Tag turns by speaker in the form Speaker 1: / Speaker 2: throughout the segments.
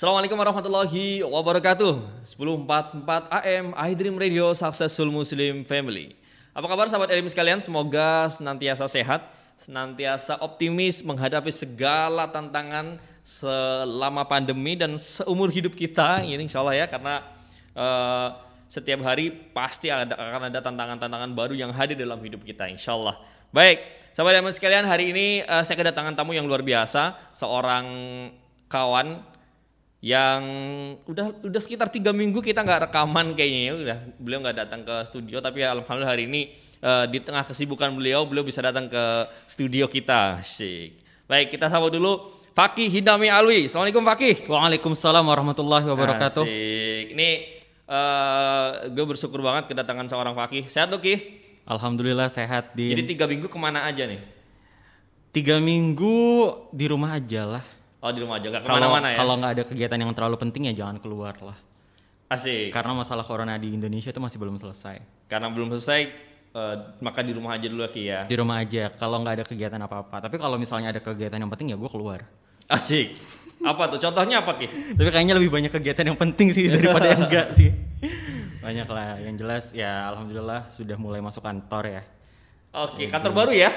Speaker 1: Assalamualaikum warahmatullahi wabarakatuh. 1044 AM iDream Radio Successful Muslim Family. Apa kabar sahabat iDream sekalian? Semoga senantiasa sehat Senantiasa optimis menghadapi segala tantangan selama pandemi dan seumur hidup kita ini insya Allah ya karena uh, setiap hari pasti ada, akan ada tantangan-tantangan baru yang hadir dalam hidup kita insya Allah baik sahabat dan sekalian hari ini uh, saya kedatangan tamu yang luar biasa seorang kawan yang udah udah sekitar tiga minggu kita nggak rekaman kayaknya ya udah beliau nggak datang ke studio tapi ya, alhamdulillah hari ini uh, di tengah kesibukan beliau beliau bisa datang ke studio kita. Sih baik kita sambut dulu Fakih Hidami Alwi. Assalamualaikum Fakih.
Speaker 2: Waalaikumsalam warahmatullahi wabarakatuh.
Speaker 1: Asik. ini uh, gue bersyukur banget kedatangan seorang Fakih. Sehat lo Ki
Speaker 2: Alhamdulillah sehat di
Speaker 1: jadi tiga minggu ke mana aja nih?
Speaker 2: Tiga minggu di rumah aja lah
Speaker 1: Oh di rumah aja, gak
Speaker 2: kalau
Speaker 1: ke mana-mana ya?
Speaker 2: kalau nggak ada kegiatan yang terlalu penting ya jangan keluar lah
Speaker 1: Asik.
Speaker 2: karena masalah corona di Indonesia itu masih belum selesai
Speaker 1: Karena belum selesai, uh, maka di rumah aja dulu Ki ya.
Speaker 2: di rumah aja kalau nggak ada kegiatan apa apa tapi kalau misalnya ada kegiatan yang penting ya gue keluar
Speaker 1: Asik. Apa tuh? Contohnya apa Ki?
Speaker 2: tapi kayaknya lebih banyak kegiatan yang penting sih daripada yang enggak sih banyak lah yang jelas ya alhamdulillah sudah mulai masuk kantor ya
Speaker 1: Oke, kantor baru ya?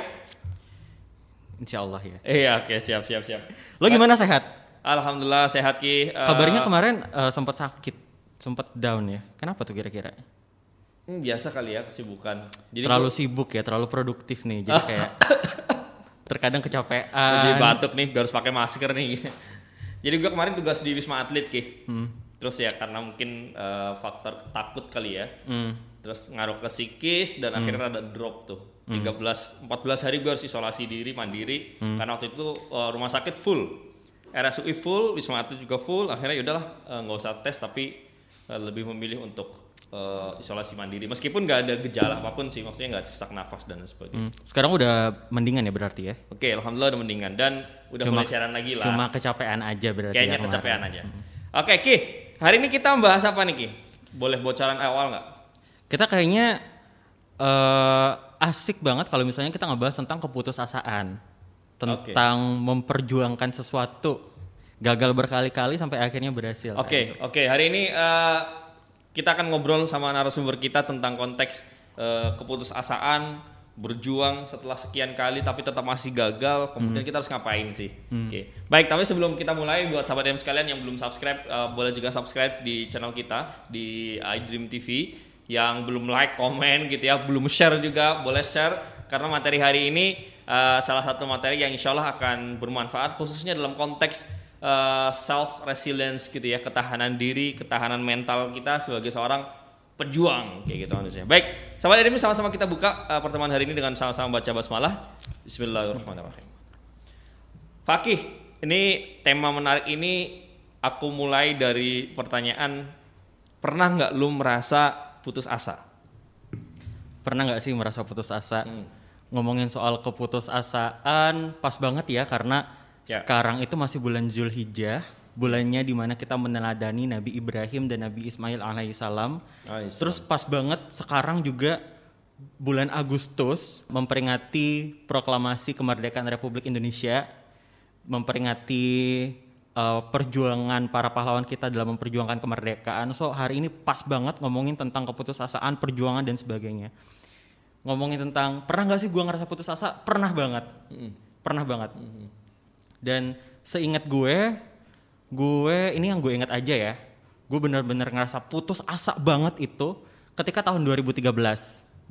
Speaker 2: Insya Allah ya
Speaker 1: Iya, oke, siap, siap, siap.
Speaker 2: lo gimana sehat
Speaker 1: Alhamdulillah sehat Ki. Uh,
Speaker 2: kabarnya kemarin eh, sempat sakit sempat down ya kenapa tuh kira-kira
Speaker 1: hmm, biasa kali ya kesibukan. Jadi
Speaker 2: terlalu
Speaker 1: gua-
Speaker 2: sibuk ya, terlalu produktif nih. Jadi kayak terkadang kecapean.
Speaker 1: jadi batuk nih, harus pakai masker nih. jadi gua kemarin tugas di Wisma Atlet Ki.
Speaker 2: Hmm.
Speaker 1: Terus ya karena mungkin uh, faktor takut kali ya.
Speaker 2: Hmm.
Speaker 1: Terus ngaruh ke psikis dan akhirnya rada drop tuh. 13 14 hari gue harus isolasi diri mandiri
Speaker 2: Hmm.
Speaker 1: karena waktu itu uh, rumah sakit full. RSUI full, Wisma Atlet juga full. Akhirnya yaudahlah uh, nggak usah tes tapi uh, lebih memilih untuk uh, isolasi mandiri. Meskipun nggak ada gejala apa pun sih, maksudnya nggak sesak nafas dan sebagainya.
Speaker 2: Hmm. Sekarang udah mendingan ya berarti ya?
Speaker 1: Oke, alhamdulillah udah mendingan dan udah
Speaker 2: Cuma-
Speaker 1: mulai siaran lagi lah.
Speaker 2: Cuma kecapean aja berarti
Speaker 1: Kayaknya
Speaker 2: ya kemarin.
Speaker 1: kecapean aja. Oke, Ki. Hari ini kita membahas apa nih, Ki? Boleh bocoran awal nggak?
Speaker 2: Kita kayaknya eh asik banget kalau misalnya kita ngebahas tentang keputusasaan. Tentang memperjuangkan sesuatu. Gagal berkali-kali sampai akhirnya berhasil.
Speaker 1: Oke, oke. Hari ini eh, kita akan ngobrol sama narasumber kita tentang konteks eh, keputusasaan, berjuang setelah sekian kali tapi tetap masih gagal. Kemudian kita harus ngapain sih? Oke. Baik, tapi sebelum kita mulai buat sahabat DM sekalian yang belum subscribe, eh, boleh juga subscribe di channel kita di iDream TV. Yang belum like, komen gitu ya, belum share juga boleh share. Karena materi hari ini eh, salah satu materi yang insya Allah akan bermanfaat khususnya dalam konteks uh, self resilience gitu ya ketahanan diri ketahanan mental kita sebagai seorang pejuang kayak gitu manusia baik sahabat ini sama-sama kita buka uh, pertemuan hari ini dengan sama-sama baca basmalah. Bismillahirrahmanirrahim. Fakih ini tema menarik ini aku mulai dari pertanyaan pernah nggak lu merasa putus asa
Speaker 2: Pernah nggak sih merasa putus asa?
Speaker 1: Hmm.
Speaker 2: Ngomongin soal keputusasaan pas banget ya karena
Speaker 1: Ya.
Speaker 2: sekarang itu masih bulan Zulhijjah, bulannya di mana kita meneladani Nabi Ibrahim dan Nabi Ismail alaihissalam.
Speaker 1: Nice.
Speaker 2: Terus pas banget sekarang juga bulan Agustus memperingati proklamasi kemerdekaan Republik Indonesia, memperingati uh, perjuangan para pahlawan kita dalam memperjuangkan kemerdekaan. So hari ini pas banget ngomongin tentang keputusasaan, perjuangan dan sebagainya. Ngomongin tentang pernah nggak sih gua ngerasa putus asa? Pernah banget, pernah banget. Dan seingat gue, gue ini yang gue ingat aja ya, gue bener-bener ngerasa putus asa banget itu ketika tahun 2013.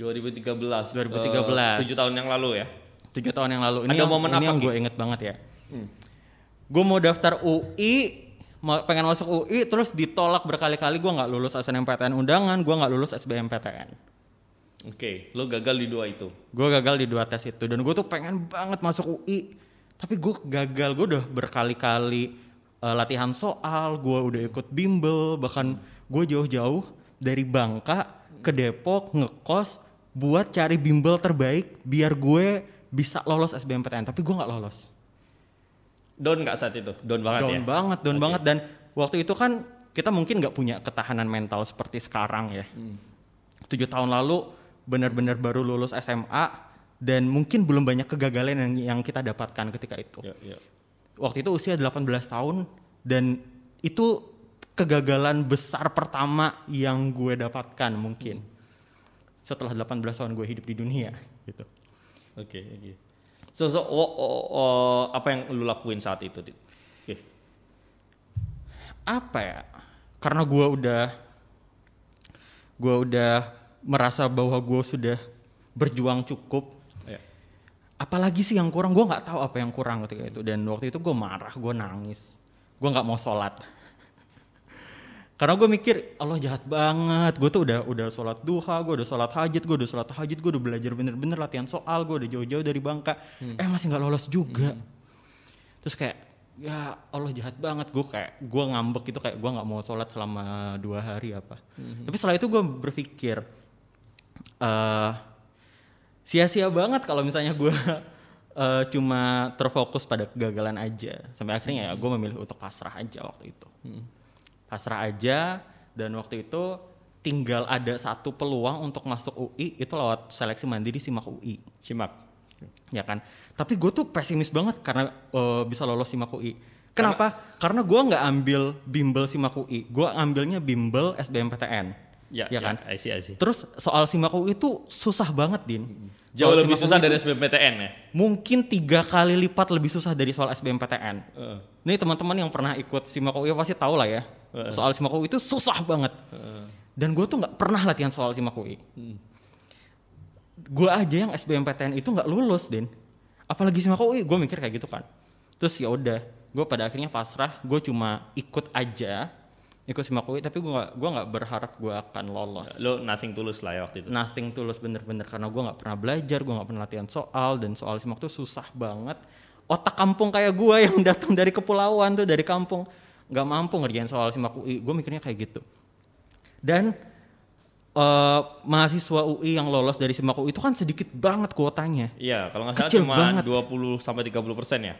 Speaker 1: 2013
Speaker 2: 2013.
Speaker 1: eh, tujuh tahun yang lalu ya
Speaker 2: tujuh tahun yang lalu ini
Speaker 1: Ada
Speaker 2: yang,
Speaker 1: momen
Speaker 2: ini
Speaker 1: apa,
Speaker 2: yang gue inget banget ya gue mau daftar UI pengen masuk UI terus ditolak berkali-kali. Gue nggak lulus SNMPTN undangan gue nggak lulus SBMPTN
Speaker 1: Oke, lo gagal di dua itu.
Speaker 2: gue gagal di dua tes itu. Dan gue tuh pengen banget masuk UI tapi gue gagal gue udah berkali-kali eh, latihan soal gue udah ikut bimbel bahkan gue jauh-jauh dari Bangka ke Depok ngekos buat cari bimbel terbaik biar gue bisa lolos SBMPTN tapi gue nggak lolos
Speaker 1: Down nggak saat itu? Down banget
Speaker 2: down
Speaker 1: ya?
Speaker 2: banget down banget dan waktu itu kan kita mungkin nggak punya ketahanan mental seperti sekarang ya tujuh tahun lalu benar-benar baru lulus SMA dan mungkin belum banyak kegagalan yang yang kita dapatkan ketika itu
Speaker 1: Ya, ya.
Speaker 2: waktu itu usia 18 tahun dan itu kegagalan besar pertama yang gue dapatkan mungkin setelah 18 tahun gue hidup di dunia gitu.
Speaker 1: Oke, oke. So, so oh, oh, oh, apa yang lu lakuin saat itu? Oke.
Speaker 2: Apa ya? Karena gue udah gue udah merasa bahwa gue sudah berjuang cukup.
Speaker 1: Ya.
Speaker 2: Apalagi sih yang kurang? Gue nggak tahu apa yang kurang ketika itu. Dan waktu itu gue marah, gue nangis, gue nggak mau sholat. Karena gue mikir Allah jahat banget. Gue tuh udah udah sholat duha, gue udah sholat hajat, gue udah sholat hajat, gue udah belajar bener-bener latihan soal, gue udah jauh-jauh dari Bangka. Eh masih nggak lolos juga. Terus kayak ya Allah jahat banget. Gue kayak gue ngambek gitu kayak gue nggak mau sholat selama dua hari apa. Tapi setelah itu gue berpikir eh sia-sia banget kalau misalnya gue eh, cuma terfokus pada kegagalan aja. Sampai akhirnya ya gue memilih untuk pasrah aja waktu itu pasrah aja. Dan waktu itu tinggal ada satu peluang untuk masuk UI itu lewat seleksi mandiri simak UI
Speaker 1: Simak.
Speaker 2: ya kan? Tapi gue tuh pesimis banget karena eh, bisa lolos simak UI kenapa? karena, gue nggak ambil bimbel simak UI gue ambilnya bimbel SBMPTN
Speaker 1: Ya,
Speaker 2: ya kan?
Speaker 1: I see, I see.
Speaker 2: terus soal simak UI itu susah banget din.
Speaker 1: Jauh
Speaker 2: Soal
Speaker 1: lebih susah dari SBMPTN ya?
Speaker 2: mungkin tiga kali lipat lebih susah dari soal SBMPTN
Speaker 1: Heeh.
Speaker 2: Nih teman-teman yang pernah ikut simak UI pasti tahu lah ya.
Speaker 1: Heeh.
Speaker 2: Soal simak UI itu susah banget. Dan gue tuh nggak pernah latihan soal simak UI.
Speaker 1: Hmm.
Speaker 2: Gue aja yang SBMPTN itu nggak lulus, Din. Apalagi simak UI, gue mikir kayak gitu kan. Terus ya udah, gue pada akhirnya pasrah. Gue cuma ikut aja, ikut simak UI. Tapi gue nggak, gue nggak berharap gue akan lolos.
Speaker 1: Lo nothing tulus lah ya waktu itu.
Speaker 2: Nothing tulus bener-bener karena gue nggak pernah belajar, gue nggak pernah latihan soal dan soal simak tuh susah banget. Otak kampung kayak gue yang datang dari kepulauan tuh dari kampung nggak mampu ngerjain soal simak UI. Gue mikirnya kayak gitu. Dan eh, mahasiswa UI yang lolos dari simak UI itu kan sedikit banget kuotanya.
Speaker 1: Iya, kalau nggak salah
Speaker 2: Kecil
Speaker 1: cuma
Speaker 2: banget.
Speaker 1: 20 sampai 30 persen ya.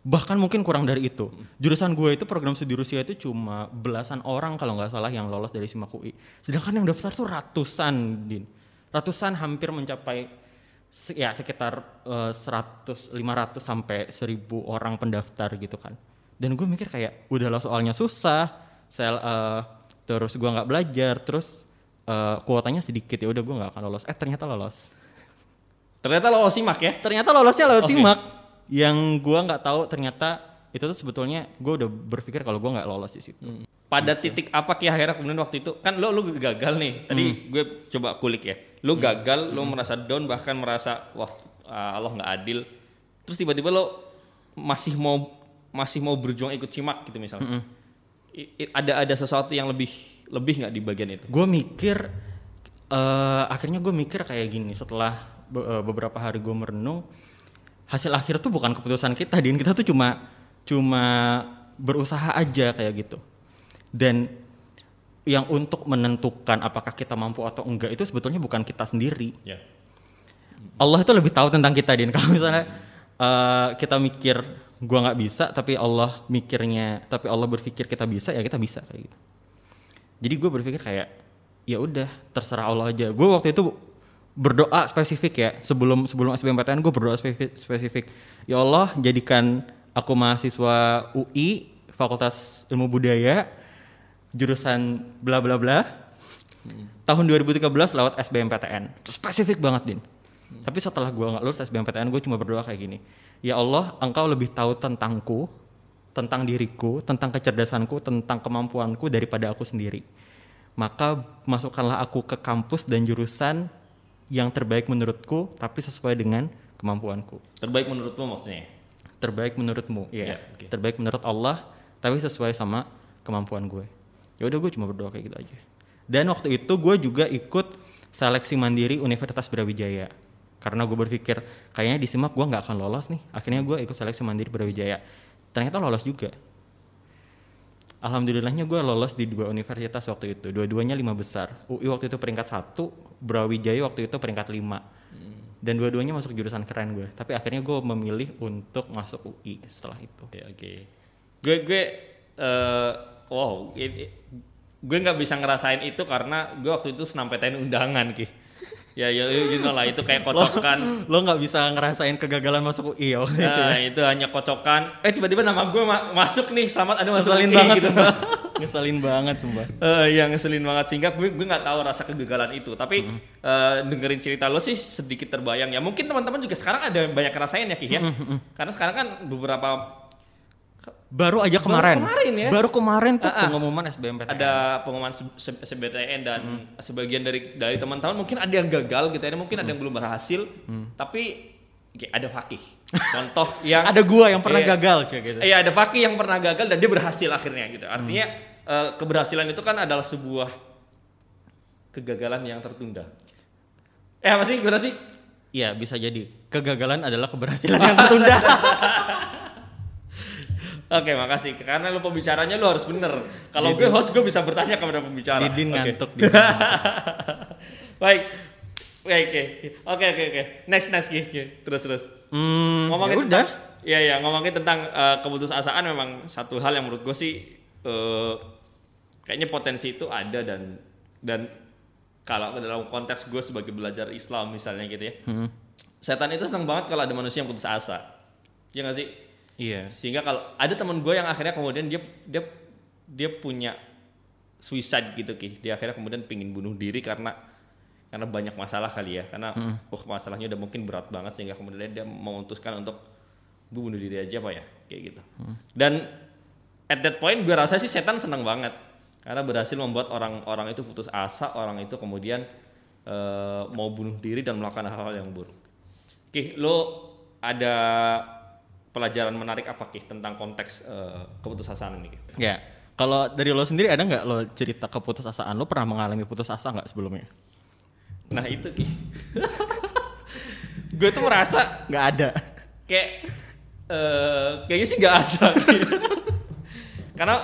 Speaker 2: Bahkan mungkin kurang dari itu. Jurusan gue itu program studi Rusia itu cuma belasan orang kalau nggak salah yang lolos dari simak UI. Sedangkan yang daftar tuh ratusan, Din. Ratusan hampir mencapai ya sekitar eh, 100 500 sampai 1000 orang pendaftar gitu kan. Dan gue mikir kayak udahlah soalnya susah, sel eh, terus gue nggak belajar, terus eh, kuotanya sedikit ya udah gue nggak akan lolos. Eh ternyata lolos.
Speaker 1: Ternyata lo simak ya?
Speaker 2: Ternyata lolosnya lewat
Speaker 1: Oke.
Speaker 2: simak. Yang gue nggak tahu ternyata itu tuh sebetulnya gue udah berpikir kalau gue nggak lolos di situ.
Speaker 1: Pada titik apa Ki akhirnya kemudian waktu itu kan lo lo gagal nih. Tadi
Speaker 2: Hmm.
Speaker 1: gue coba kulik ya. Lo gagal, lo merasa down bahkan merasa wah uh, Allah nggak adil. Terus tiba-tiba lo masih mau masih mau berjuang ikut simak gitu misalnya. I- i- ada ada sesuatu yang lebih lebih nggak di bagian itu?
Speaker 2: Gue mikir eh akhirnya gue mikir kayak gini setelah be- eh, beberapa hari gue merenung hasil akhir tuh bukan keputusan kita, din kita tuh cuma cuma berusaha aja kayak gitu. Dan yang untuk menentukan apakah kita mampu atau enggak itu sebetulnya bukan kita sendiri.
Speaker 1: Ya.
Speaker 2: Allah itu lebih tahu tentang kita din kalau misalnya eh, kita mikir gua nggak bisa tapi Allah mikirnya tapi Allah berpikir kita bisa ya kita bisa kayak gitu. Jadi gue berpikir kayak ya udah terserah Allah aja. Gue waktu itu berdoa spesifik ya sebelum sebelum SBMPTN gue berdoa spesifik, spesifik. Ya Allah jadikan aku mahasiswa UI Fakultas Ilmu Budaya jurusan bla bla bla tahun 2013 lewat SBMPTN spesifik banget din tapi setelah gua nggak lulus SBMPTN gue cuma berdoa kayak gini. Ya Allah engkau lebih tahu tentangku tentang diriku tentang kecerdasanku tentang kemampuanku daripada aku sendiri. Maka masukkanlah aku ke kampus dan jurusan yang terbaik menurutku tapi sesuai dengan kemampuanku.
Speaker 1: Terbaik menurutmu maksudnya?
Speaker 2: terbaik menurutmu ya
Speaker 1: Ya, oke.
Speaker 2: terbaik menurut Allah tapi sesuai sama kemampuan gue. Ya udah gue cuma berdoa kayak gitu aja. Dan waktu itu gue juga ikut seleksi mandiri Universitas Brawijaya karena gue berpikir kayaknya di simak gue nggak akan lolos nih. Akhirnya gue ikut seleksi mandiri Brawijaya. Ternyata lolos juga. Alhamdulillahnya gue lolos di dua universitas waktu itu. Dua-duanya lima besar. UI waktu itu peringkat satu Brawijaya waktu itu peringkat lima. Dan dua-duanya masuk jurusan keren gue tapi akhirnya gue memilih untuk masuk UI setelah itu.
Speaker 1: Oke, oke. Gue gue eh wow, ini- gue nggak bisa ngerasain itu karena gue waktu itu senam PTN undangan ki. Ya ya you know lah itu kayak kocokan
Speaker 2: Lo nggak bisa ngerasain kegagalan masuk UI ya waktu itu.
Speaker 1: Nah, itu hanya kocokan. Eh tiba-tiba nama gue ma- masuk nih, selamat ada masuk
Speaker 2: Ngeselin
Speaker 1: UI,
Speaker 2: banget
Speaker 1: gitu.
Speaker 2: Ngeselin banget sumpah.
Speaker 1: Eh, yang ngeselin banget sehingga gue gue nggak tahu rasa kegagalan itu. Tapi
Speaker 2: Hmm.
Speaker 1: eh, dengerin cerita lo sih sedikit terbayang ya. Mungkin teman-teman juga sekarang ada banyak ngerasain ya Ki ya.
Speaker 2: Hmm,
Speaker 1: Karena sekarang kan beberapa
Speaker 2: Baru aja kemarin.
Speaker 1: kemarin ya?
Speaker 2: Baru kemarin tuh
Speaker 1: ah.
Speaker 2: pengumuman SBMPTN.
Speaker 1: ada pengumuman SBTN dan
Speaker 2: Hmm.
Speaker 1: sebagian dari dari teman-teman mungkin ada yang gagal gitu ya, mungkin ada
Speaker 2: Hmm.
Speaker 1: yang belum berhasil. Tapi ya, ada fakih. Contoh yang
Speaker 2: Ada gua yang pernah
Speaker 1: Iya.
Speaker 2: gagal cuy gitu.
Speaker 1: Iya ada Faki yang pernah gagal dan dia berhasil akhirnya gitu. Artinya eh, keberhasilan itu kan adalah sebuah kegagalan yang tertunda. Eh apa sih? Gimana sih?
Speaker 2: Iya, bisa jadi. Kegagalan adalah keberhasilan yang tertunda.
Speaker 1: Oke makasih. Karena lu pembicaranya lu harus bener. Kalau gue host gue bisa bertanya kepada pembicara.
Speaker 2: Didin
Speaker 1: Oke.
Speaker 2: ngantuk Didin.
Speaker 1: Baik. Baik, oke. Oke, oke, oke. Next, next. Ki. Terus, terus.
Speaker 2: Hmm,
Speaker 1: ngomongin
Speaker 2: ya udah.
Speaker 1: Iya, iya. Ngomongin tentang eh, keputusasaan memang satu hal yang menurut gue sih eh, kayaknya potensi itu ada dan dan kalau dalam konteks gue sebagai belajar Islam misalnya gitu ya,
Speaker 2: Hmm.
Speaker 1: setan itu senang banget kalau ada manusia yang putus asa. Iya nggak sih?
Speaker 2: Iya.
Speaker 1: Sehingga kalau ada teman gue yang akhirnya kemudian dia dia dia punya suicide gitu ki. Dia akhirnya kemudian pingin bunuh diri karena karena banyak masalah kali ya. Karena oh masalahnya udah mungkin berat banget sehingga kemudian dia memutuskan untuk "Gua bunuh diri aja pak ya kayak gitu. Dan at that point gue rasa sih setan senang banget karena berhasil membuat orang-orang itu putus asa, orang itu kemudian eh, mau bunuh diri dan melakukan hal-hal yang buruk. Oke, lo ada pelajaran menarik apa Ki tentang konteks eh, keputusasaan ini?
Speaker 2: Ya. Kalau dari lo sendiri ada nggak lo cerita keputusasaan? Lo pernah mengalami putus asa nggak sebelumnya?
Speaker 1: Nah itu Ki. gue tuh merasa
Speaker 2: Nggak ada.
Speaker 1: kayak eh kayaknya sih nggak ada. Karena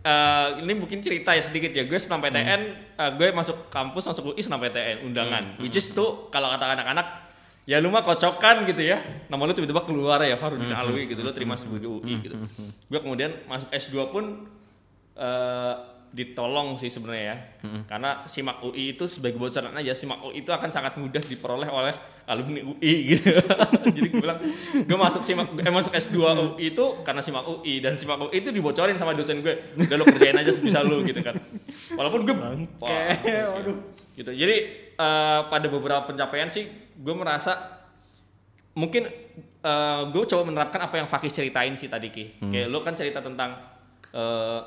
Speaker 1: eh, ini mungkin cerita ya sedikit ya. Gue senam PTN, eh, gue masuk kampus masuk UI senam PTN undangan. Which is tuh kalau kata anak-anak ya lu mah kocokan gitu ya. Nama lu tiba-tiba keluar ya Farudin Alwi gitu lu terima sebagai UI gitu. Gue kemudian masuk S2 pun eh, ditolong sih sebenarnya ya. Karena SIMAK UI itu sebagai bocoran aja SIMAK UI itu akan sangat mudah diperoleh oleh alumni UI gitu. Jadi gue bilang gue masuk SIMAK eh, masuk S2 UI itu karena SIMAK UI dan SIMAK UI itu dibocorin sama dosen gue. Udah lo kerjain aja sebisa lu gitu kan. Walaupun gue wah, gitu. gitu. Jadi eh, pada beberapa pencapaian sih gue merasa mungkin eh, gue coba menerapkan apa yang Fakih ceritain sih tadi Ki. Kayak lo kan cerita tentang eh,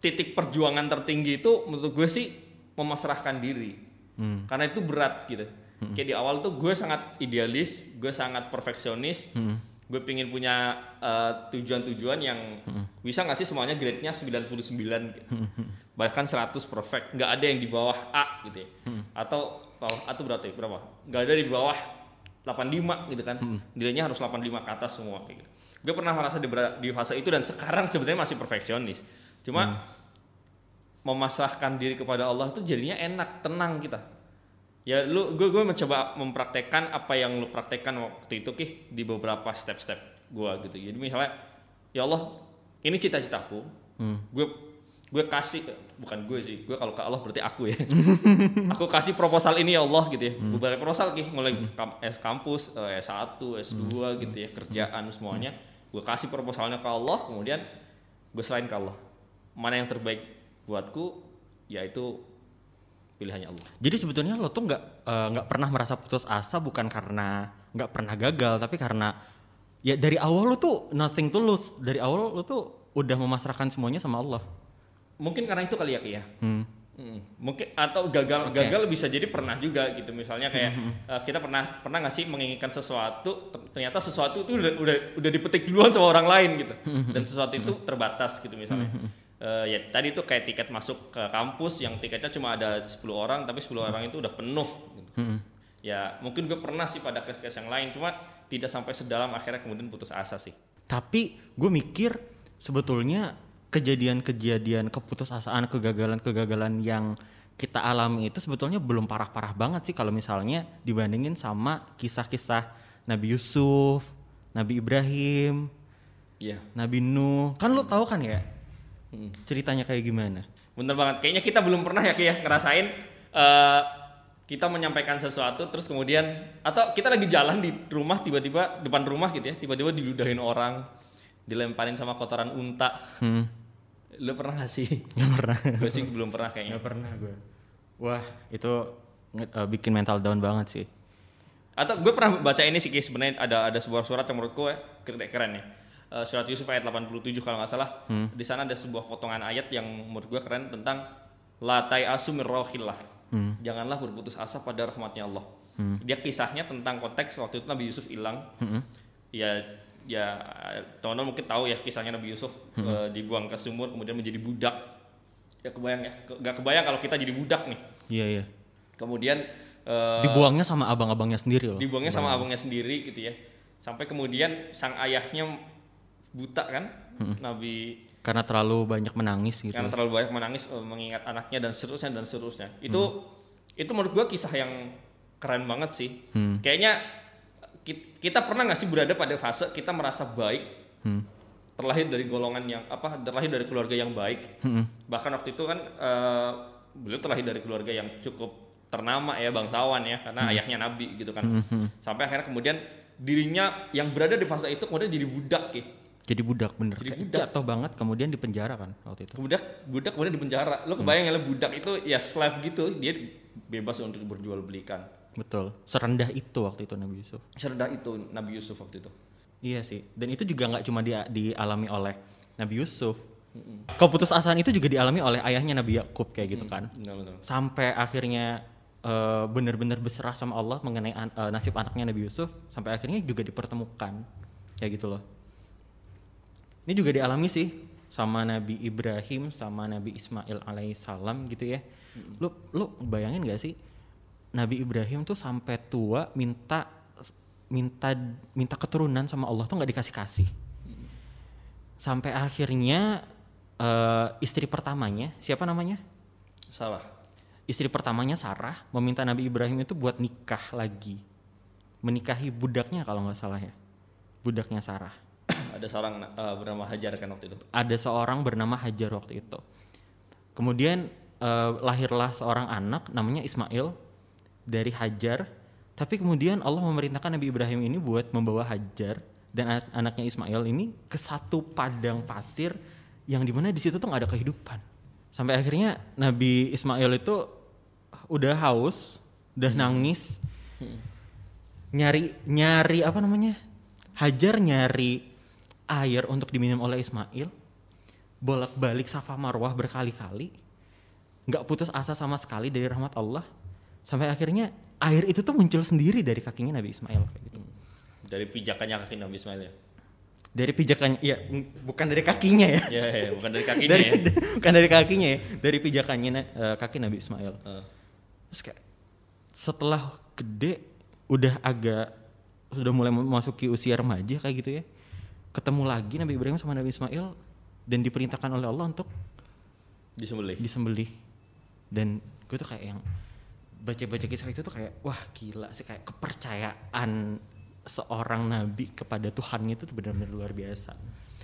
Speaker 1: titik perjuangan tertinggi itu menurut gue sih memasrahkan diri.
Speaker 2: Hmm.
Speaker 1: Karena itu berat gitu. Kayak di awal tuh gue sangat idealis, gue sangat perfeksionis.
Speaker 2: Hmm.
Speaker 1: Gue pingin punya eh, tujuan-tujuan yang bisa nggak sih semuanya grade-nya 99 gitu. Bahkan 100 perfect, nggak ada yang di bawah A gitu ya. Atau bawah A berarti berapa? Nggak ada di bawah 85 gitu kan. Nilainya harus 85 ke atas semua gitu. Gue pernah merasa di, di fase itu dan sekarang sebenarnya masih perfeksionis. Cuma memasrahkan diri kepada Allah itu jadinya enak, tenang kita. Ya lu gue gue mencoba mempraktekkan apa yang lu praktekkan waktu itu kih di beberapa step-step gue gitu. Jadi misalnya ya Allah ini cita-citaku. Gue gue kasih bukan gue sih gue kalau ke Allah berarti aku ya. Aku kasih proposal ini ya Allah gitu ya. Beberapa proposal kih mulai kam- eh, kampus eh, S1 S2 gitu ya kerjaan semuanya. Gue kasih proposalnya ke Allah kemudian gue selain ke Allah. Mana yang terbaik buatku yaitu pilihannya Allah.
Speaker 2: Jadi sebetulnya lo tuh nggak eh, nggak pernah merasa putus asa bukan karena nggak pernah gagal, tapi karena ya dari awal lo tuh nothing tulus. Dari awal lo tuh udah memasrahkan semuanya sama Allah.
Speaker 1: mungkin karena itu kali ya Ki ya?
Speaker 2: Hmm.
Speaker 1: Hmm, mungkin atau gagal gagal bisa jadi pernah juga gitu. Misalnya kayak eh, kita pernah pernah nggak sih menginginkan sesuatu ter- ternyata sesuatu itu udah udah udah dipetik duluan sama orang lain gitu. Dan sesuatu itu terbatas gitu misalnya Eh, ya tadi itu kayak tiket masuk ke kampus yang tiketnya cuma ada 10 orang tapi 10 orang itu udah penuh gitu. ya mungkin gue pernah sih pada case-case yang lain cuma tidak sampai sedalam akhirnya kemudian putus asa sih
Speaker 2: Tapi gue mikir sebetulnya kejadian-kejadian keputusasaan, kegagalan-kegagalan yang kita alami itu sebetulnya belum parah-parah banget sih kalau misalnya dibandingin sama kisah-kisah Nabi Yusuf, Nabi Ibrahim,
Speaker 1: Iya
Speaker 2: Nabi Nuh. Kan lo tahu kan ya
Speaker 1: Hmm.
Speaker 2: ceritanya kayak gimana?
Speaker 1: Bener banget. Kayaknya kita belum pernah ya Ki ya ngerasain eh, kita menyampaikan sesuatu terus kemudian atau kita lagi jalan di rumah tiba-tiba depan rumah gitu ya tiba-tiba diludahin orang dilemparin sama kotoran unta
Speaker 2: Hmm.
Speaker 1: lu pernah gak sih
Speaker 2: Nggak pernah.
Speaker 1: gue sih belum pernah kayaknya
Speaker 2: Nggak pernah gue. Wah, itu eh, bikin mental down banget sih.
Speaker 1: atau gue pernah baca ini sih sebenarnya ada ada sebuah surat yang menurut gue keren, keren ya Eh, surat Yusuf ayat 87 kalau nggak salah. Di sana ada sebuah potongan ayat yang menurut gue keren tentang latai asumir rohillah
Speaker 2: Hmm.
Speaker 1: janganlah berputus asa pada rahmatnya Allah. Dia kisahnya tentang konteks waktu itu Nabi Yusuf hilang.
Speaker 2: Hmm.
Speaker 1: ya ya teman-teman mungkin tahu ya kisahnya Nabi Yusuf eh, dibuang ke sumur kemudian menjadi budak. Ya kebayang ya? Nggak kebayang kalau kita jadi budak nih.
Speaker 2: Iya, iya.
Speaker 1: kemudian eh,
Speaker 2: Dibuangnya sama abang-abangnya sendiri loh.
Speaker 1: dibuangnya sama abangnya sendiri gitu ya. Sampai kemudian sang ayahnya buta kan? Nabi
Speaker 2: Karena terlalu banyak menangis gitu.
Speaker 1: karena terlalu banyak menangis eh, mengingat anaknya dan seterusnya dan seterusnya. Itu itu menurut gua kisah yang keren banget sih.
Speaker 2: Hmm.
Speaker 1: kayaknya ki- kita pernah nggak sih berada pada fase kita merasa baik?
Speaker 2: Hmm.
Speaker 1: terlahir dari golongan yang apa terlahir dari keluarga yang baik.
Speaker 2: Hmm.
Speaker 1: bahkan waktu itu kan eh, beliau terlahir dari keluarga yang cukup ternama ya bangsawan ya karena ayahnya nabi gitu kan. Sampai akhirnya kemudian dirinya yang berada di fase itu kemudian jadi budak ya
Speaker 2: Jadi budak bener.
Speaker 1: Jadi budak.
Speaker 2: Jatuh banget kemudian di penjara kan waktu itu.
Speaker 1: budak budak kemudian di penjara lo kebayang ya lo budak itu ya slave gitu dia bebas untuk berjual belikan
Speaker 2: Betul. Serendah itu waktu itu Nabi Yusuf.
Speaker 1: serendah itu Nabi Yusuf waktu itu
Speaker 2: Iya sih. Dan itu juga nggak cuma dia dialami oleh Nabi Yusuf. Keputusasaan itu juga dialami oleh ayahnya Nabi Yakub kayak gitu kan.
Speaker 1: benar benar
Speaker 2: Sampai akhirnya eh, benar-benar berserah sama Allah mengenai an- eh, nasib anaknya Nabi Yusuf. Sampai akhirnya juga dipertemukan kayak gitu loh. Ini juga dialami sih sama Nabi Ibrahim sama Nabi Ismail alaihissalam gitu ya. Lu lu bayangin gak sih Nabi Ibrahim tuh sampai tua minta minta minta keturunan sama Allah tuh nggak dikasih kasih. Sampai akhirnya eh, istri pertamanya siapa namanya?
Speaker 1: salah
Speaker 2: Istri pertamanya Sarah meminta Nabi Ibrahim itu buat nikah lagi, menikahi budaknya kalau nggak salah ya, budaknya Sarah.
Speaker 1: Ada seorang eh, bernama Hajar kan waktu itu
Speaker 2: ada seorang bernama Hajar waktu itu. Kemudian eh, lahirlah seorang anak namanya Ismail dari Hajar. Tapi kemudian Allah memerintahkan Nabi Ibrahim ini buat membawa Hajar dan anak- anaknya Ismail ini ke satu padang pasir yang di mana di situ tuh nggak ada kehidupan. Sampai akhirnya Nabi Ismail itu udah haus, udah nangis, nyari nyari apa namanya Hajar nyari air untuk diminum oleh Ismail bolak balik Safa Marwah berkali-kali nggak putus asa sama sekali dari rahmat Allah sampai akhirnya air itu tuh muncul sendiri dari kakinya Nabi Ismail kayak gitu.
Speaker 1: Dari pijakannya kaki Nabi Ismail ya?
Speaker 2: Dari pijakannya ya bukan dari kakinya ya.
Speaker 1: Ya, ya, bukan dari kakinya
Speaker 2: dari
Speaker 1: ya.
Speaker 2: bukan dari kakinya ya dari pijakannya eh, kaki Nabi Ismail.
Speaker 1: Eh,
Speaker 2: terus kayak setelah gede udah agak sudah mulai memasuki usia remaja kayak gitu ya ketemu lagi Nabi Ibrahim sama Nabi Ismail dan diperintahkan oleh Allah untuk
Speaker 1: disembelih.
Speaker 2: disembelih. Dan gue tuh kayak yang baca-baca kisah itu tuh kayak wah gila sih. Kayak kepercayaan seorang nabi kepada Tuhannya itu tuh benar-benar luar biasa.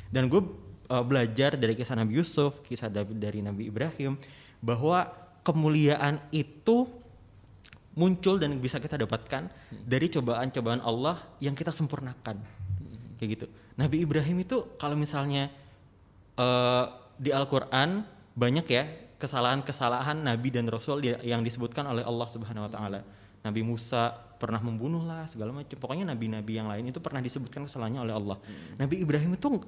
Speaker 2: Dan gue uh, belajar dari kisah Nabi Yusuf kisah da- dari Nabi Ibrahim bahwa kemuliaan itu muncul dan bisa kita dapatkan dari cobaan-cobaan Allah yang kita sempurnakan kayak gitu Nabi Ibrahim itu kalau misalnya eh, di Al-Quran banyak ya kesalahan-kesalahan Nabi dan Rasul yang disebutkan oleh Allah Subhanahu Wa Taala. Nabi Musa pernah membunuh lah segala macam. Pokoknya nabi-nabi yang lain itu pernah disebutkan kesalahannya oleh Allah. Nabi Ibrahim itu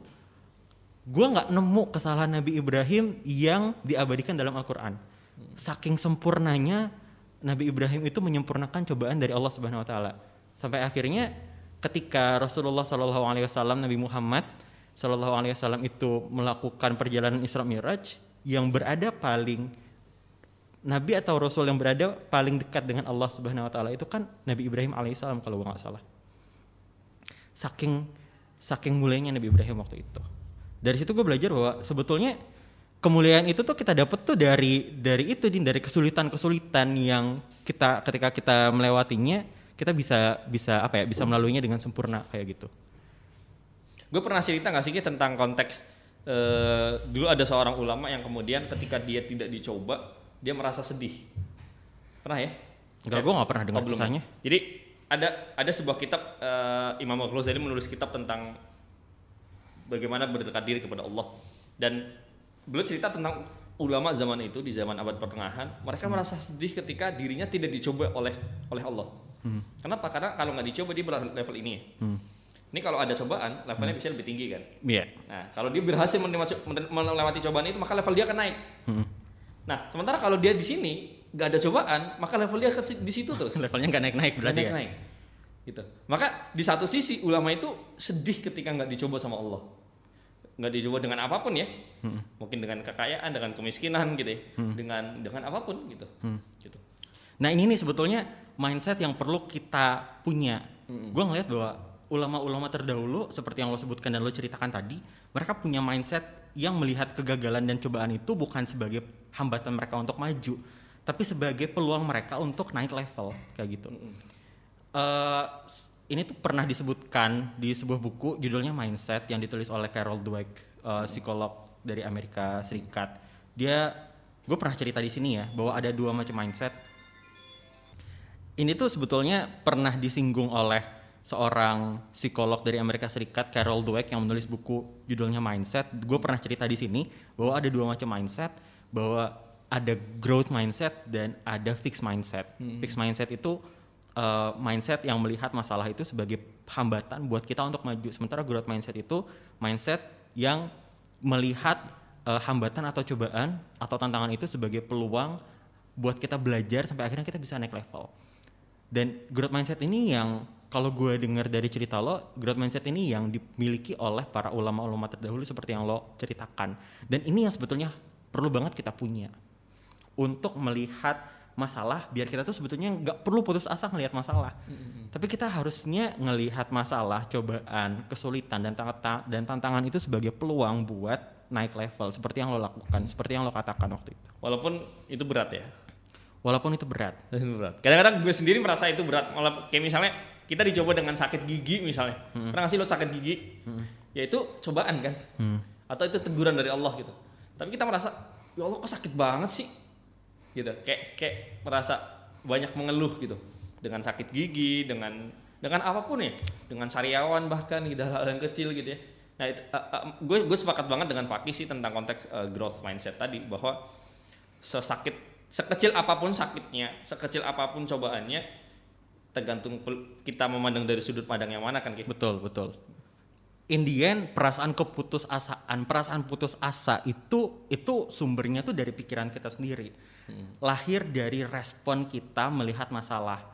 Speaker 2: gua nggak nemu kesalahan Nabi Ibrahim yang diabadikan dalam Al-Quran. Saking sempurnanya Nabi Ibrahim itu menyempurnakan cobaan dari Allah Subhanahu Wa Taala. Sampai akhirnya ketika Rasulullah Shallallahu Alaihi Wasallam Nabi Muhammad Shallallahu Alaihi Wasallam itu melakukan perjalanan Isra Miraj yang berada paling Nabi atau Rasul yang berada paling dekat dengan Allah Subhanahu Wa Taala itu kan Nabi Ibrahim alaihissalam kalau nggak salah. Saking saking mulianya Nabi Ibrahim waktu itu. Dari situ gue belajar bahwa sebetulnya kemuliaan itu tuh kita dapat tuh dari dari itu Din, dari kesulitan-kesulitan yang kita ketika kita melewatinya kita bisa bisa apa ya bisa melaluinya dengan sempurna kayak gitu.
Speaker 1: Gue pernah cerita nggak sih Ki, tentang konteks eh, dulu ada seorang ulama yang kemudian ketika dia tidak dicoba dia merasa sedih. Pernah ya?
Speaker 2: Enggak, gue nggak pernah dengar
Speaker 1: Oh,
Speaker 2: kisahnya.
Speaker 1: Jadi ada ada sebuah kitab eh, Imam Al-Ghazali menulis kitab tentang bagaimana berdekat diri kepada Allah dan beliau cerita tentang ulama zaman itu di zaman abad pertengahan mereka merasa sedih ketika dirinya tidak dicoba oleh oleh Allah. Kenapa? Karena kalau nggak dicoba dia berada level ini. ya.
Speaker 2: Hmm.
Speaker 1: Ini kalau ada cobaan levelnya bisa lebih tinggi kan.
Speaker 2: Iya.
Speaker 1: Nah kalau dia berhasil melewati cobaan itu maka level dia akan naik.
Speaker 2: Hmm.
Speaker 1: Nah sementara kalau dia di sini nggak ada cobaan maka level dia akan di situ terus
Speaker 2: Levelnya nggak naik-naik berarti
Speaker 1: naik
Speaker 2: ya.
Speaker 1: naik gitu maka di satu sisi ulama itu sedih ketika nggak dicoba sama Allah nggak dicoba dengan apa pun ya
Speaker 2: Hmm.
Speaker 1: mungkin dengan kekayaan dengan kemiskinan gitu ya dengan dengan apa pun gitu
Speaker 2: Hmm.
Speaker 1: gitu
Speaker 2: Nah ini nih sebetulnya mindset yang perlu kita punya. Gue ngeliat bahwa ulama-ulama terdahulu seperti yang lo sebutkan dan lo ceritakan tadi, mereka punya mindset yang melihat kegagalan dan cobaan itu bukan sebagai hambatan mereka untuk maju, tapi sebagai peluang mereka untuk naik level kayak gitu. Eh, s- ini tuh pernah disebutkan di sebuah buku judulnya Mindset yang ditulis oleh Carol Dweck, eh, psikolog dari Amerika Serikat. Dia, gue pernah cerita di sini ya bahwa ada dua macam mindset. Ini tuh sebetulnya pernah disinggung oleh seorang psikolog dari Amerika Serikat, Carol Dweck yang menulis buku judulnya Mindset. Gue pernah cerita di sini bahwa ada dua macam mindset, bahwa ada growth mindset dan ada fixed mindset. Fixed mindset itu uh, mindset yang melihat masalah itu sebagai hambatan buat kita untuk maju. Sementara growth mindset itu mindset yang melihat uh, hambatan atau cobaan atau tantangan itu sebagai peluang buat kita belajar sampai akhirnya kita bisa naik level. Dan growth mindset ini yang kalau gue dengar dari cerita lo, growth mindset ini yang dimiliki oleh para ulama-ulama terdahulu seperti yang lo ceritakan. Dan ini yang sebetulnya perlu banget kita punya untuk melihat masalah biar kita tuh sebetulnya nggak perlu putus asa ngelihat masalah. Tapi kita harusnya ngelihat masalah, cobaan, kesulitan dan tantang- dan tantangan itu sebagai peluang buat naik level seperti yang lo lakukan, seperti yang lo katakan waktu itu.
Speaker 1: walaupun itu berat ya
Speaker 2: Walaupun itu berat.
Speaker 1: Berat. Kadang-kadang gue sendiri merasa itu berat. Malah kayak misalnya kita dicoba dengan sakit gigi misalnya. Pernah nggak sih lo sakit gigi? Ya itu cobaan kan?
Speaker 2: Hmm.
Speaker 1: atau itu teguran dari Allah gitu. Tapi kita merasa ya Allah kok sakit banget sih? Gitu. Kayak kayak merasa banyak mengeluh gitu. Dengan sakit gigi dengan dengan apa pun ya. Dengan sariawan bahkan gitu. Hal yang kecil gitu ya. Nah itu, uh, uh, gue gue sepakat banget dengan Fakih sih tentang konteks uh, growth mindset tadi. Bahwa sesakit sekecil apa pun sakitnya sekecil apa pun cobaannya tergantung kita memandang dari sudut pandang yang mana kan Ki?
Speaker 2: Betul, betul. In the end, perasaan keputusasaan, perasaan putus asa itu itu sumbernya tuh dari pikiran kita sendiri. Lahir dari respon kita melihat masalah.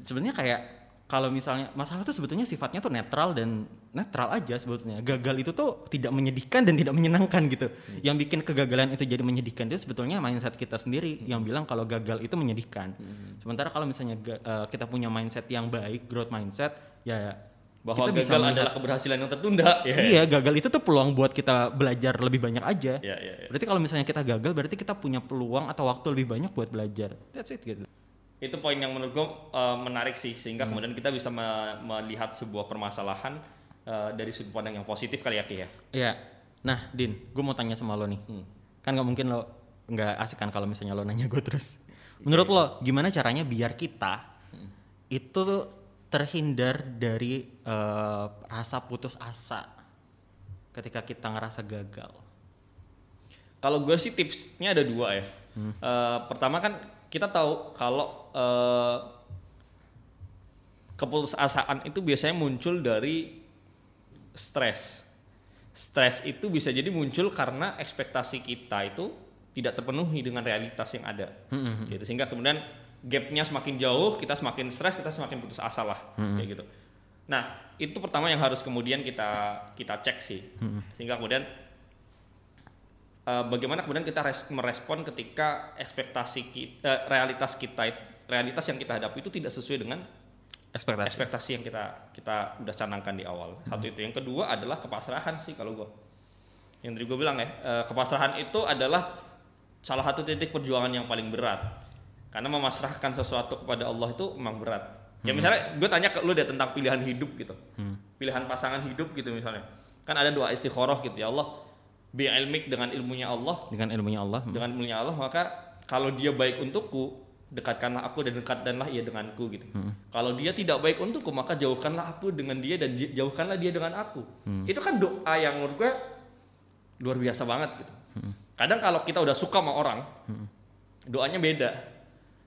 Speaker 2: Sebenarnya kayak kalau misalnya masalah itu sebetulnya sifatnya tuh netral dan netral aja sebetulnya. Gagal itu tuh tidak menyedihkan dan tidak menyenangkan gitu. Yang bikin kegagalan itu jadi menyedihkan itu sebetulnya mindset kita sendiri yang bilang kalau gagal itu menyedihkan. Sementara kalau misalnya eh, kita punya mindset yang baik, growth mindset, ya
Speaker 1: bahwa
Speaker 2: kita bisa
Speaker 1: gagal
Speaker 2: melihat-
Speaker 1: adalah keberhasilan yang tertunda ya
Speaker 2: Iya, gagal itu tuh peluang buat kita belajar lebih banyak aja.
Speaker 1: ya ya, ya.
Speaker 2: Berarti kalau misalnya kita gagal, berarti kita punya peluang atau waktu lebih banyak buat belajar. That's it gitu.
Speaker 1: Itu poin yang menurut gue uh, menarik sih sehingga kemudian kita bisa me- melihat sebuah permasalahan uh, dari sudut pandang yang positif kali ya Ki ya
Speaker 2: Iya. Nah, Din, gue mau tanya sama lo nih.
Speaker 1: Hmm.
Speaker 2: Kan nggak mungkin lo nggak asik kan kalau misalnya lo nanya gue terus. Menurut lo, gimana caranya biar kita itu tuh terhindar dari eh, rasa putus asa ketika kita ngerasa gagal?
Speaker 1: Kalau gue sih tipsnya ada dua ya. Eh, pertama kan kita tahu kalau eh, keputusasaan itu biasanya muncul dari stres. Stres itu bisa jadi muncul karena ekspektasi kita itu tidak terpenuhi dengan realitas yang ada. Gitu. Sehingga kemudian gapnya semakin jauh, kita semakin stres, kita semakin putus asa lah, kayak gitu. Nah, itu pertama yang harus kemudian kita kita cek sih, sehingga kemudian eh, bagaimana kemudian kita res- merespon ketika ekspektasi kita, realitas kita, realitas yang kita hadapi itu tidak sesuai dengan
Speaker 2: Ekspektasi.
Speaker 1: ekspektasi yang kita kita udah canangkan di awal. Satu itu. Yang kedua adalah kepasrahan sih kalau gua. Yang tadi gue bilang ya, eh, kepasrahan itu adalah salah satu titik perjuangan yang paling berat. Karena memasrahkan sesuatu kepada Allah itu memang berat. Ya misalnya gue tanya ke lu deh tentang pilihan hidup gitu. Pilihan pasangan hidup gitu misalnya. Kan ada doa istikharah gitu ya Allah. Bi ilmik dengan ilmunya Allah
Speaker 2: Dengan ilmunya Allah.
Speaker 1: dengan ilmunya Allah maka kalau dia baik untukku dekatkanlah aku dan dekatkanlah ia denganku gitu. Kalau dia tidak baik untukku maka jauhkanlah aku dengan dia dan jauhkanlah dia dengan aku. Itu kan doa yang menurut gue luar biasa banget gitu. Kadang kalau kita udah suka sama orang, doanya beda.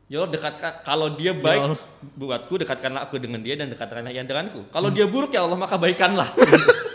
Speaker 1: Ya Allah dekatkan kalau dia baik
Speaker 2: Allah.
Speaker 1: buatku dekatkanlah aku dengan dia dan dekatkanlah ia denganku. Kalau dia buruk ya Allah maka baikanlah.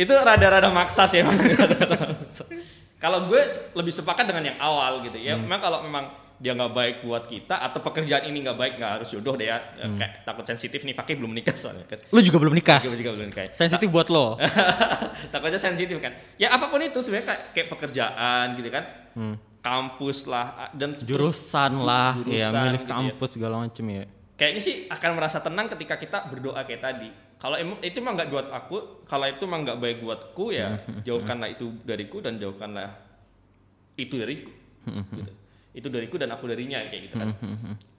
Speaker 1: itu rada-rada maksa sih emang. kalau gue lebih sepakat dengan yang awal gitu ya. Memang kalau memang dia nggak baik buat kita atau pekerjaan ini nggak baik nggak harus jodoh deh ya. Kayak takut sensitif nih Fakih belum nikah soalnya kan.
Speaker 2: Lu juga belum nikah.
Speaker 1: Gue juga belum nikah. ya.
Speaker 2: Sensitif buat lo.
Speaker 1: Takutnya sensitif kan. Ya apa pun itu sebenarnya kayak, kayak pekerjaan gitu kan.
Speaker 2: Hmm.
Speaker 1: Kampus lah dan
Speaker 2: Jurusan lah, ya
Speaker 1: Jurusan
Speaker 2: milih
Speaker 1: gitu ya.
Speaker 2: kampus segala macem ya.
Speaker 1: kayaknya sih akan merasa tenang ketika kita berdoa kayak tadi. Kalau itu emang nggak buat aku, kalau itu emang nggak baik buatku ya jauhkanlah itu dariku dan jauhkanlah itu dariku. gitu. Itu dariku dan aku darinya kayak gitu kan.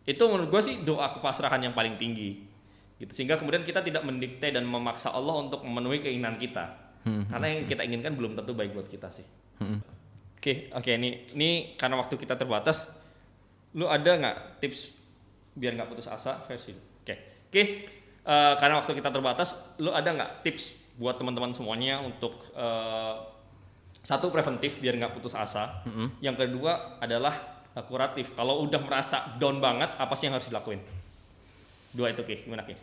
Speaker 1: itu menurut gue sih doa kepasrahan yang paling tinggi. Gitu. Sehingga kemudian kita tidak mendikte dan memaksa Allah untuk memenuhi keinginan kita. Karena yang kita inginkan belum tentu baik buat kita sih. Oke, oke ini ini karena waktu kita terbatas, lu ada nggak tips biar nggak putus asa versi? Oke, oke. Eh, karena waktu kita terbatas, lu ada nggak tips buat teman-teman semuanya untuk eh, satu preventif biar nggak putus asa. Yang kedua adalah eh, kuratif. Kalau udah merasa down banget, apa sih yang harus dilakuin? Dua itu, Ki. Gimana, Ki?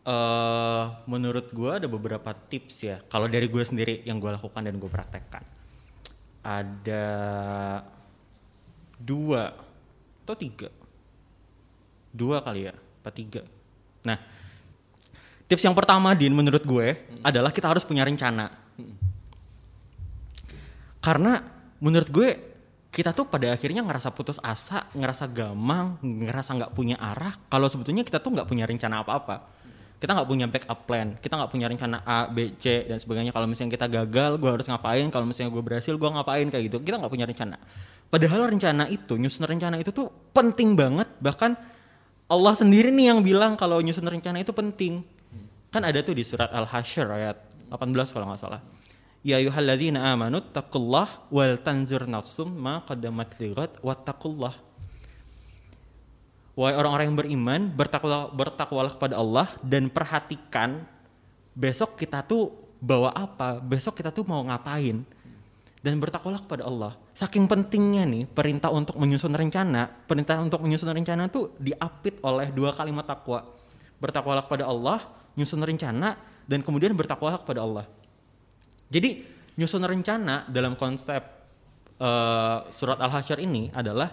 Speaker 2: eh menurut gue ada beberapa tips ya. Kalau dari gue sendiri yang gue lakukan dan gue praktekkan. Ada dua atau tiga. Dua kali ya, apa tiga. Nah, tips yang pertama Din menurut gue adalah kita harus punya rencana. Karena menurut gue kita tuh pada akhirnya ngerasa putus asa, ngerasa gamang, ngerasa nggak punya arah. Kalau sebetulnya kita tuh nggak punya rencana apa-apa. Kita nggak punya backup plan, kita nggak punya rencana A, B, C dan sebagainya. Kalau misalnya kita gagal, gue harus ngapain? Kalau misalnya gue berhasil, gue ngapain kayak gitu. Kita nggak punya rencana. Padahal rencana itu, nyusun rencana itu tuh penting banget. Bahkan Allah sendiri nih yang bilang kalau nyusun rencana itu penting. Kan ada tuh di surat Al-Hasyr ayat 18 kalau nggak salah. Ya ayyuhalladzina amanu taqullah wal tanzur nafsum ma qaddamat lighat wattaqullah. Wahai orang-orang yang beriman, bertakwa bertakwalah kepada Allah dan perhatikan besok kita tuh bawa apa, besok kita tuh mau ngapain. Dan bertakwalah kepada Allah. Saking pentingnya nih perintah untuk menyusun rencana, perintah untuk menyusun rencana tuh diapit oleh dua kalimat takwa. Bertakwalah kepada Allah, nyusun rencana dan kemudian bertakwalah kepada Allah. Jadi nyusun rencana dalam konsep eh, surat Al-Hasyr ini adalah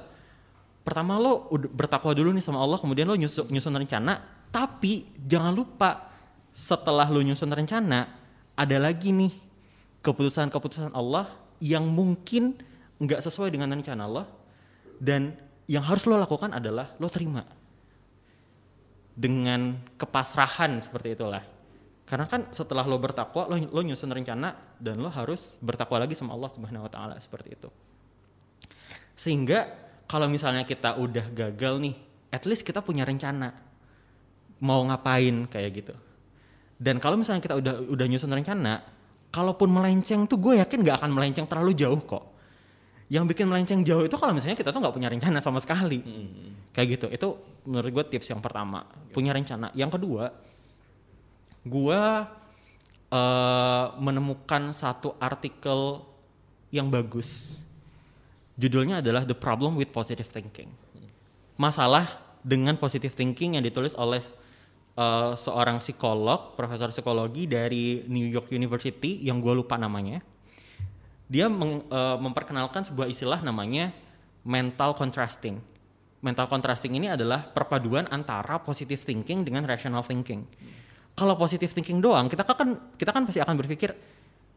Speaker 2: pertama lo bertakwa dulu nih sama Allah, kemudian lo nyusun, nyusun rencana, tapi jangan lupa setelah lo nyusun rencana ada lagi nih keputusan-keputusan Allah yang mungkin nggak sesuai dengan rencana Allah dan yang harus lo lakukan adalah lo terima dengan kepasrahan seperti itulah. Karena kan setelah lo bertakwa, lo, lo nyusun rencana dan lo harus bertakwa lagi sama Allah Subhanahu Wa Taala seperti itu. Sehingga kalau misalnya kita udah gagal nih, at least kita punya rencana mau ngapain kayak gitu. Dan kalau misalnya kita udah udah nyusun rencana, kalaupun melenceng tuh gue yakin nggak akan melenceng terlalu jauh kok. Yang bikin melenceng jauh itu kalau misalnya kita tuh nggak punya rencana sama sekali. Kayak gitu. Itu menurut gue tips yang pertama, punya rencana. Yang kedua, gue eh, menemukan satu artikel yang bagus. Judulnya adalah The Problem with Positive Thinking. Masalah dengan positive thinking yang ditulis oleh eh, seorang psikolog, profesor psikologi dari New York University yang gue lupa namanya. Dia meng- eh, memperkenalkan sebuah istilah namanya mental contrasting. Mental contrasting ini adalah perpaduan antara positive thinking dengan rational thinking. Kalau positive thinking doang, kita kan kita kan pasti akan berpikir,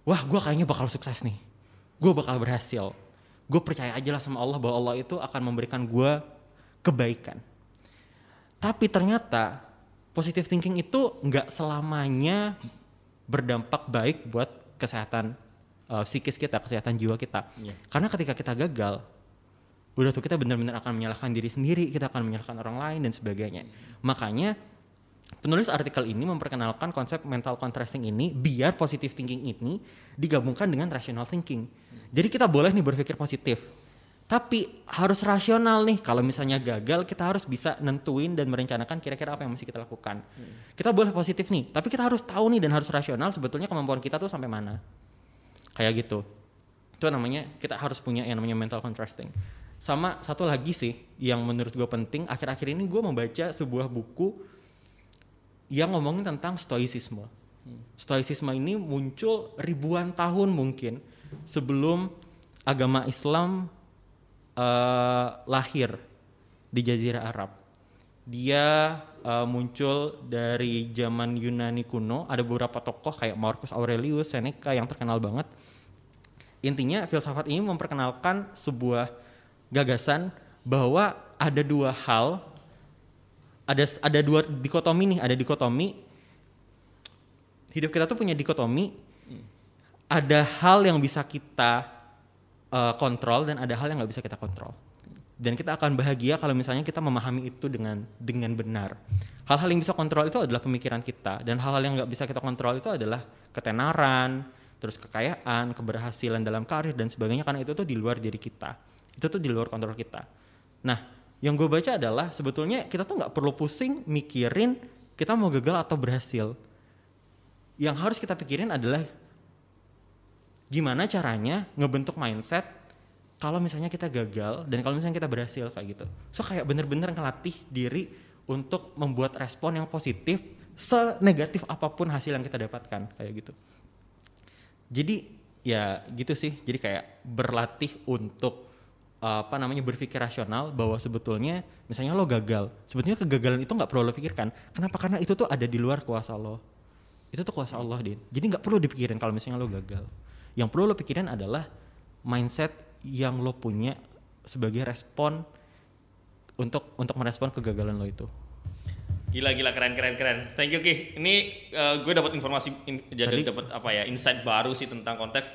Speaker 2: wah gue kayaknya bakal sukses nih, gue bakal berhasil, gue percaya aja lah sama Allah bahwa Allah itu akan memberikan gue kebaikan. Tapi ternyata positive thinking itu nggak selamanya berdampak baik buat kesehatan uh, psikis kita, kesehatan jiwa kita.
Speaker 1: Iya.
Speaker 2: Karena ketika kita gagal, udah tuh kita benar-benar akan menyalahkan diri sendiri, kita akan menyalahkan orang lain dan sebagainya. Makanya penulis artikel ini memperkenalkan konsep mental contrasting ini biar positive thinking ini digabungkan dengan rational thinking. Jadi kita boleh nih berpikir positif. Tapi harus rasional nih. Kalau misalnya gagal, kita harus bisa nentuin dan merencanakan kira-kira apa yang mesti kita lakukan. Kita boleh positif nih, tapi kita harus tahu nih dan harus rasional sebetulnya kemampuan kita tuh sampai mana. Kayak gitu. Itu namanya kita harus punya yang namanya mental contrasting. Sama satu lagi sih yang menurut gue penting, akhir-akhir ini gue membaca sebuah buku yang ngomongin tentang stoicisme. Stoicisme ini muncul ribuan tahun mungkin sebelum agama Islam uh, lahir di Jazirah Arab. Dia uh, muncul dari zaman Yunani kuno. Ada beberapa tokoh kayak Marcus Aurelius, Seneca yang terkenal banget. Intinya filsafat ini memperkenalkan sebuah gagasan bahwa ada dua hal, ada ada dua dikotomi nih, ada dikotomi. Hidup kita tuh punya dikotomi. Ada hal yang bisa kita uh, kontrol dan ada hal yang nggak bisa kita kontrol. Dan kita akan bahagia kalau misalnya kita memahami itu dengan dengan benar. Hal-hal yang bisa kontrol itu adalah pemikiran kita dan hal-hal yang nggak bisa kita kontrol itu adalah ketenaran, terus kekayaan, keberhasilan dalam karir dan sebagainya karena itu tuh di luar diri kita. Itu tuh di luar kontrol kita. Nah, yang gue baca adalah sebetulnya kita tuh nggak perlu pusing mikirin kita mau gagal atau berhasil. Yang harus kita pikirin adalah gimana caranya ngebentuk mindset kalau misalnya kita gagal dan kalau misalnya kita berhasil kayak gitu. So kayak bener-bener ngelatih diri untuk membuat respon yang positif senegatif apa pun hasil yang kita dapatkan kayak gitu. Jadi ya gitu sih. Jadi kayak berlatih untuk apa namanya berpikir rasional bahwa sebetulnya misalnya lo gagal, sebetulnya kegagalan itu nggak perlu lo pikirkan. Kenapa? Karena itu tuh ada di luar kuasa lo. Itu tuh kuasa Allah, Din. Jadi nggak perlu dipikirin kalau misalnya lo gagal. Yang perlu lo pikirin adalah mindset yang lo punya sebagai respon untuk untuk merespon kegagalan lo itu.
Speaker 1: Gila gila keren keren keren. Thank you Ki. Ini uh, gue dapat informasi in, jadi dapat apa ya insight baru sih tentang konteks.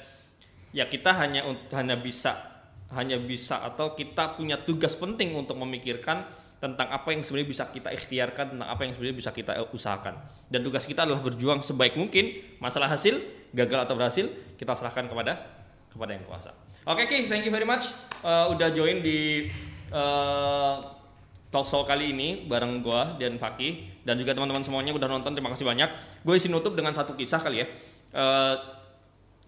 Speaker 1: Ya kita hanya hanya bisa hanya bisa atau kita punya tugas penting untuk memikirkan tentang apa yang sebenarnya bisa kita ikhtiarkan tentang apa yang sebenarnya bisa kita usahakan dan tugas kita adalah berjuang sebaik mungkin masalah hasil gagal atau berhasil kita serahkan kepada kepada yang kuasa Oke okay, Ki, thank you very much uh, udah join di uh, talk show kali ini bareng gua dan Fakih dan juga teman-teman semuanya udah nonton terima kasih banyak. Gue isi nutup dengan satu kisah kali ya. Uh,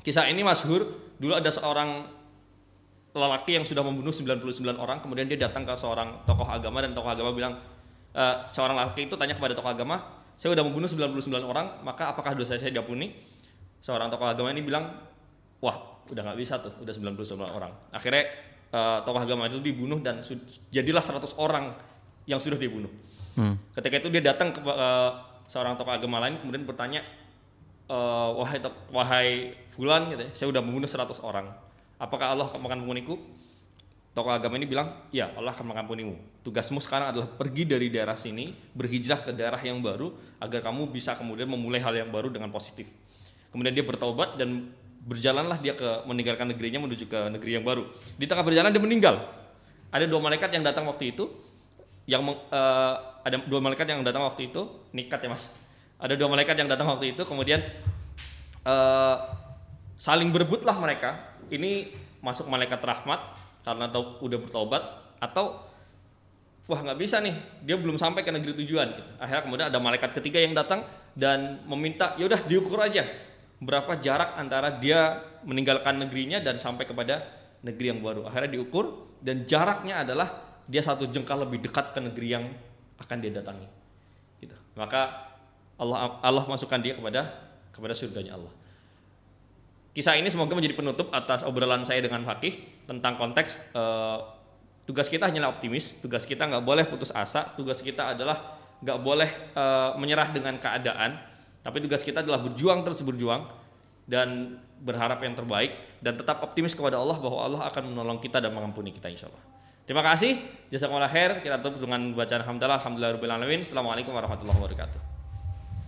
Speaker 1: kisah ini masyhur dulu ada seorang lelaki yang sudah membunuh 99 orang kemudian dia datang ke seorang tokoh agama dan tokoh agama bilang uh, seorang lelaki itu tanya kepada tokoh agama saya sudah membunuh 99 orang maka apakah dosa saya diampuni? Seorang tokoh agama ini bilang wah udah nggak bisa tuh udah 99 orang. Akhirnya uh, tokoh agama itu dibunuh dan jadilah 100 orang yang sudah dibunuh. Hmm. ketika itu dia datang ke uh, seorang tokoh agama lain kemudian bertanya uh, wahai wahai fulan gitu ya, saya udah membunuh 100 orang apakah Allah akan mengampuniku tokoh agama ini bilang ya Allah akan mengampunimu tugasmu sekarang adalah pergi dari daerah sini berhijrah ke daerah yang baru agar kamu bisa kemudian memulai hal yang baru dengan positif kemudian dia bertobat dan berjalanlah dia ke meninggalkan negerinya menuju ke negeri yang baru. Di tengah berjalan dia meninggal. Ada dua malaikat yang datang waktu itu, yang uh, ada dua malaikat yang datang waktu itu nikat ya mas. Ada dua malaikat yang datang waktu itu, kemudian uh, saling berebutlah mereka. Ini masuk malaikat rahmat karena tau, udah bertobat atau wah nggak bisa nih dia belum sampai ke negeri tujuan gitu. akhirnya kemudian ada malaikat ketiga yang datang dan meminta yaudah diukur aja berapa jarak antara dia meninggalkan negerinya dan sampai kepada negeri yang baru. Akhirnya diukur dan jaraknya adalah dia satu jengkal lebih dekat ke negeri yang akan dia datangi. Gitu. Maka Allah Allah masukkan dia kepada kepada surganya Allah. Kisah ini semoga menjadi penutup atas obrolan saya dengan Fakih tentang konteks uh, tugas kita hanyalah optimis, tugas kita nggak boleh putus asa, tugas kita adalah nggak boleh uh, menyerah dengan keadaan, tapi tugas kita adalah berjuang terus berjuang dan berharap yang terbaik dan tetap optimis kepada Allah bahwa Allah akan menolong kita dan mengampuni kita insya Allah. Terima kasih. Jazakumullah khair. Kita tutup dengan bacaan hamdalah. Alhamdulillah Assalamualaikum warahmatullahi wabarakatuh.